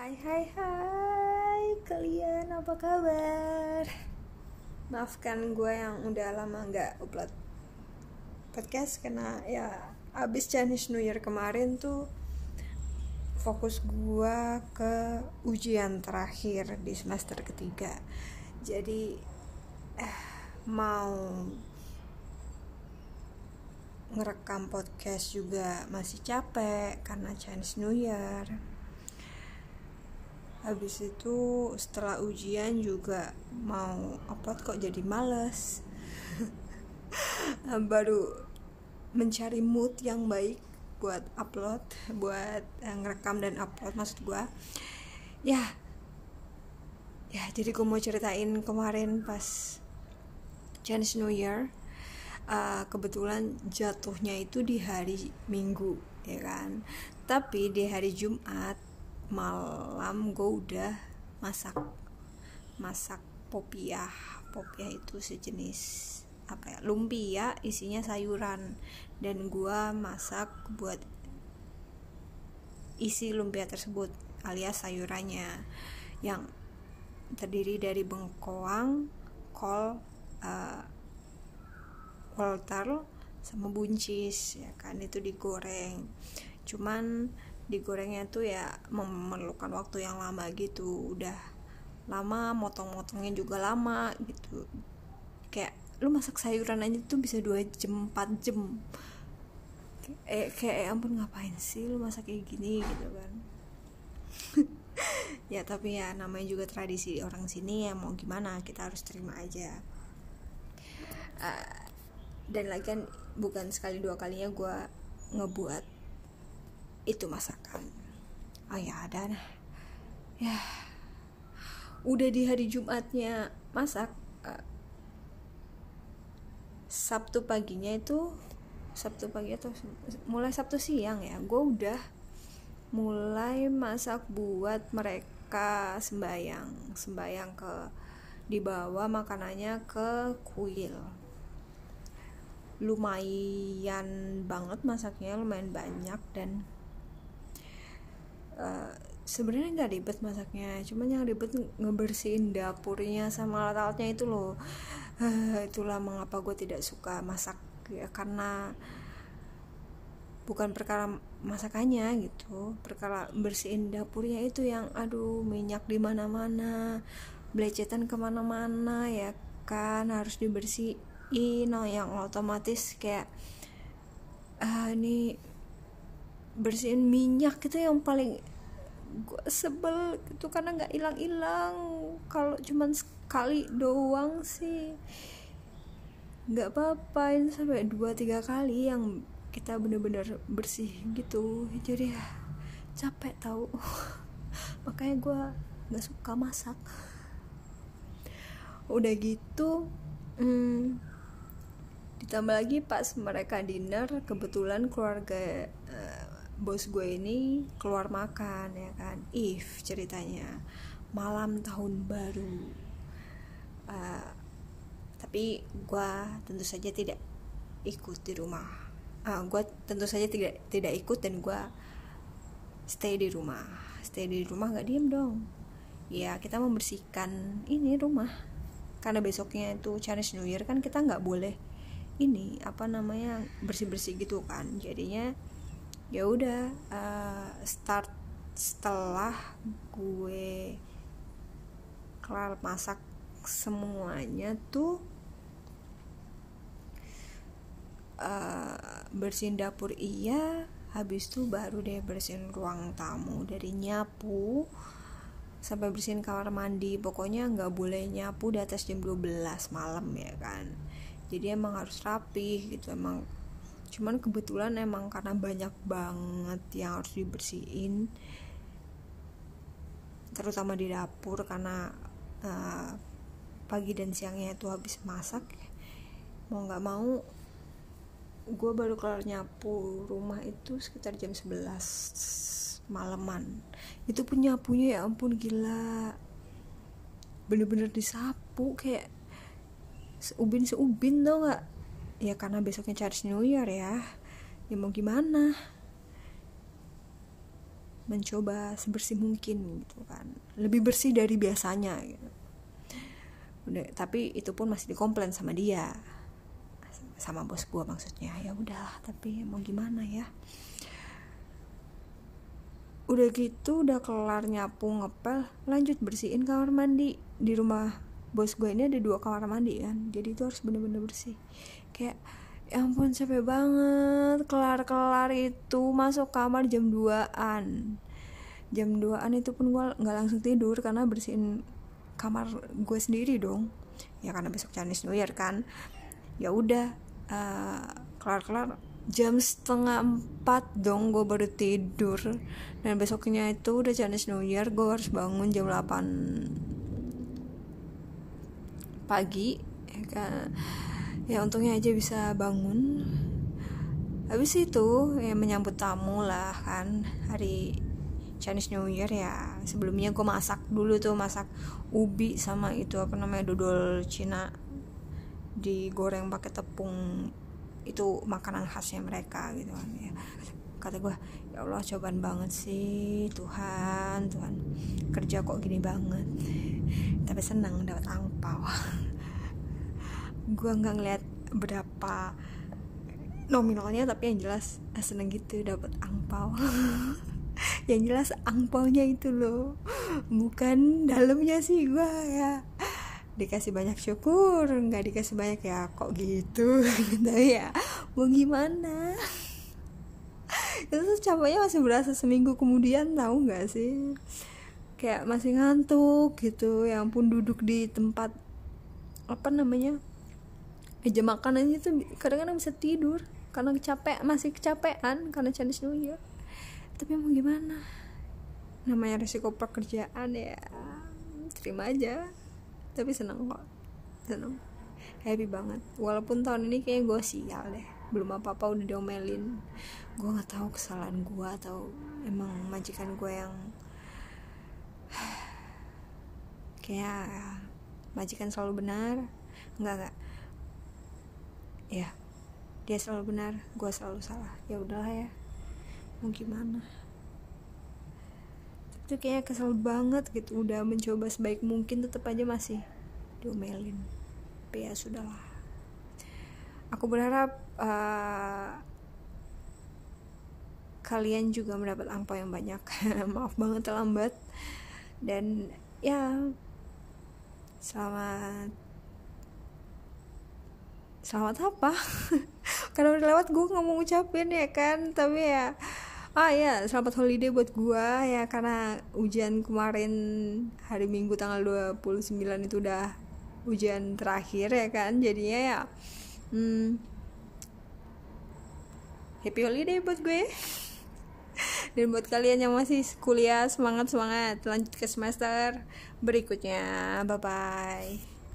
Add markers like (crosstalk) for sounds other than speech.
Hai hai hai. Kalian apa kabar? Maafkan gue yang udah lama nggak upload podcast karena ya abis Chinese New Year kemarin tuh fokus gue ke ujian terakhir di semester ketiga. Jadi eh, mau ngerekam podcast juga masih capek karena Chinese New Year habis itu setelah ujian juga mau upload kok jadi males. (laughs) Baru mencari mood yang baik buat upload buat uh, ngerekam dan upload maksud gue ya ya jadi gue mau ceritain kemarin pas Chinese New Year uh, kebetulan jatuhnya itu di hari Minggu ya kan? Tapi di hari Jumat malam gue udah masak masak popiah. Popiah itu sejenis apa ya? Lumpia isinya sayuran. Dan gue masak buat isi lumpia tersebut alias sayurannya yang terdiri dari bengkoang kol uh, wortel sama buncis ya kan? Itu digoreng. Cuman digorengnya tuh ya memerlukan waktu yang lama gitu. Udah lama motong-motongnya juga lama gitu. Kayak lu masak sayuran aja tuh bisa dua jam 4 jam. Eh kayak eh, ampun ngapain sih lu masak kayak gini? gitu kan. (laughs) Ya tapi ya namanya juga tradisi orang sini ya mau gimana kita harus terima aja. Uh, dan lagi kan bukan sekali dua kalinya gue ngebuat itu masakan. Oh ya dan ya. Udah di hari Jumatnya masak uh, Sabtu paginya itu Sabtu pagi atau mulai Sabtu siang ya gue udah mulai masak buat mereka sembayang sembayang ke dibawa makanannya ke kuil. Lumayan banget masaknya lumayan banyak dan uh, sebenarnya nggak ribet masaknya cuman yang ribet ngebersihin dapurnya sama alat-alatnya itu loh. Uh, itulah mengapa gue tidak suka masak ya karena bukan perkara masakannya gitu. Perkara bersihin dapurnya itu yang aduh minyak di mana-mana belecetan ke mana-mana ya kan harus dibersihin. Oh, yang otomatis kayak ah ini bersihin minyak itu yang paling gue sebel itu karena nggak hilang-hilang. Kalau cuman sekali doang sih nggak apa-apa. Ini sampai dua tiga kali yang kita bener-bener bersih gitu. Jadi ya capek tahu (laughs) makanya gue nggak suka masak. Udah gitu hmm, ditambah lagi pas mereka dinner kebetulan keluarga uh, bos gue ini keluar makan ya kan? If ceritanya malam tahun baru. Uh, tapi gue tentu saja tidak ikut di rumah. Uh, gue tentu saja tidak tidak ikut dan gue stay di rumah. Stay di rumah nggak diem dong. Ya kita membersihkan ini rumah. Karena besoknya itu Chinese New Year kan kita nggak boleh ini apa namanya bersih bersih gitu kan. Jadinya ya udah uh, start setelah gue kelar masak semuanya tuh uh, bersihin dapur iya habis itu baru deh bersihin ruang tamu dari nyapu sampai bersihin kamar mandi. Pokoknya nggak boleh nyapu di atas jam 12 malam ya kan. Jadi emang harus rapi gitu emang cuman kebetulan emang karena banyak banget yang harus dibersihin terutama di dapur karena uh, pagi dan siangnya itu habis masak mau nggak mau gue baru kelar nyapu rumah itu sekitar jam 11 malaman. Itu pun nyapunya ya ampun gila. Bener-bener disapu kayak seubin seubin tau nggak ya karena besoknya Chinese New Year ya. Ya mau gimana? Mencoba sebersih mungkin gitu kan. Lebih bersih dari biasanya gitu. Udah tapi itu pun masih dikomplain sama dia. Sama bos gue maksudnya. Ya udahlah tapi mau gimana ya? Udah gitu udah kelar nyapu ngepel lanjut bersihin kamar mandi. Di rumah bos gue ini ada dua kamar mandi kan. Jadi itu harus bener-bener bersih kayak ya ampun capek banget. Kelar-kelar itu masuk kamar jam 2an jam 2an itu pun gue nggak langsung tidur karena bersihin kamar gue sendiri dong. Ya karena besok Chinese New Year kan. Ya udah uh, kelar-kelar jam setengah empat dong gue baru tidur. Dan besoknya itu udah Chinese New Year gue harus bangun jam 8 pagi ya kan ya untungnya aja bisa bangun. Habis itu ya menyambut tamu lah kan hari Chinese New Year ya. Sebelumnya gue masak dulu tuh masak ubi sama itu apa namanya dodol Cina digoreng pakai tepung. Itu makanan khasnya mereka gitu kan ya. Kata gue ya Allah cobaan banget sih Tuhan Tuhan. Kerja kok gini banget. Tapi senang dapat angpau (laughs) gue nggak ngeliat berapa nominalnya tapi yang jelas eh, seneng gitu dapat angpau. (laughs) Yang jelas angpaunya itu loh. Bukan dalamnya sih gue ya. Dikasih banyak syukur nggak dikasih banyak ya kok gitu? (laughs) Tapi ya. Mau gimana? Itu capeknya masih berasa seminggu kemudian tahu nggak sih? Kayak masih ngantuk gitu ya ampun duduk di tempat apa namanya meja makan aja tuh kadang-kadang bisa tidur. Karena capek masih kecapean karena Chinese New Year. Tapi mau gimana? Namanya resiko pekerjaan ya terima aja. Tapi seneng kok seneng. Happy banget. Walaupun tahun ini kayak gue sial deh. Belum apa apa udah diomelin. Gue nggak tahu kesalahan gue atau emang majikan gue yang (sighs) kayak majikan selalu benar. Nggak nggak ya dia selalu benar gue selalu salah. Ya udahlah ya. Mau gimana? Itu kayak kesel banget gitu udah mencoba sebaik mungkin tetap aja masih diomelin. Tapi ya sudahlah. Aku berharap uh, kalian juga mendapat angpau yang banyak. (laughs) Maaf banget terlambat. Dan ya selamat selamat apa? (laughs) Karena udah lewat gue nggak mau ngucapin ya kan? Tapi ya ah ya selamat holiday buat gua ya. Karena ujian kemarin hari Minggu tanggal 29 itu udah ujian terakhir ya kan? Jadinya ya hmm, happy holiday buat gue. (laughs) Dan buat kalian yang masih kuliah semangat semangat. Lanjut ke semester berikutnya. Bye bye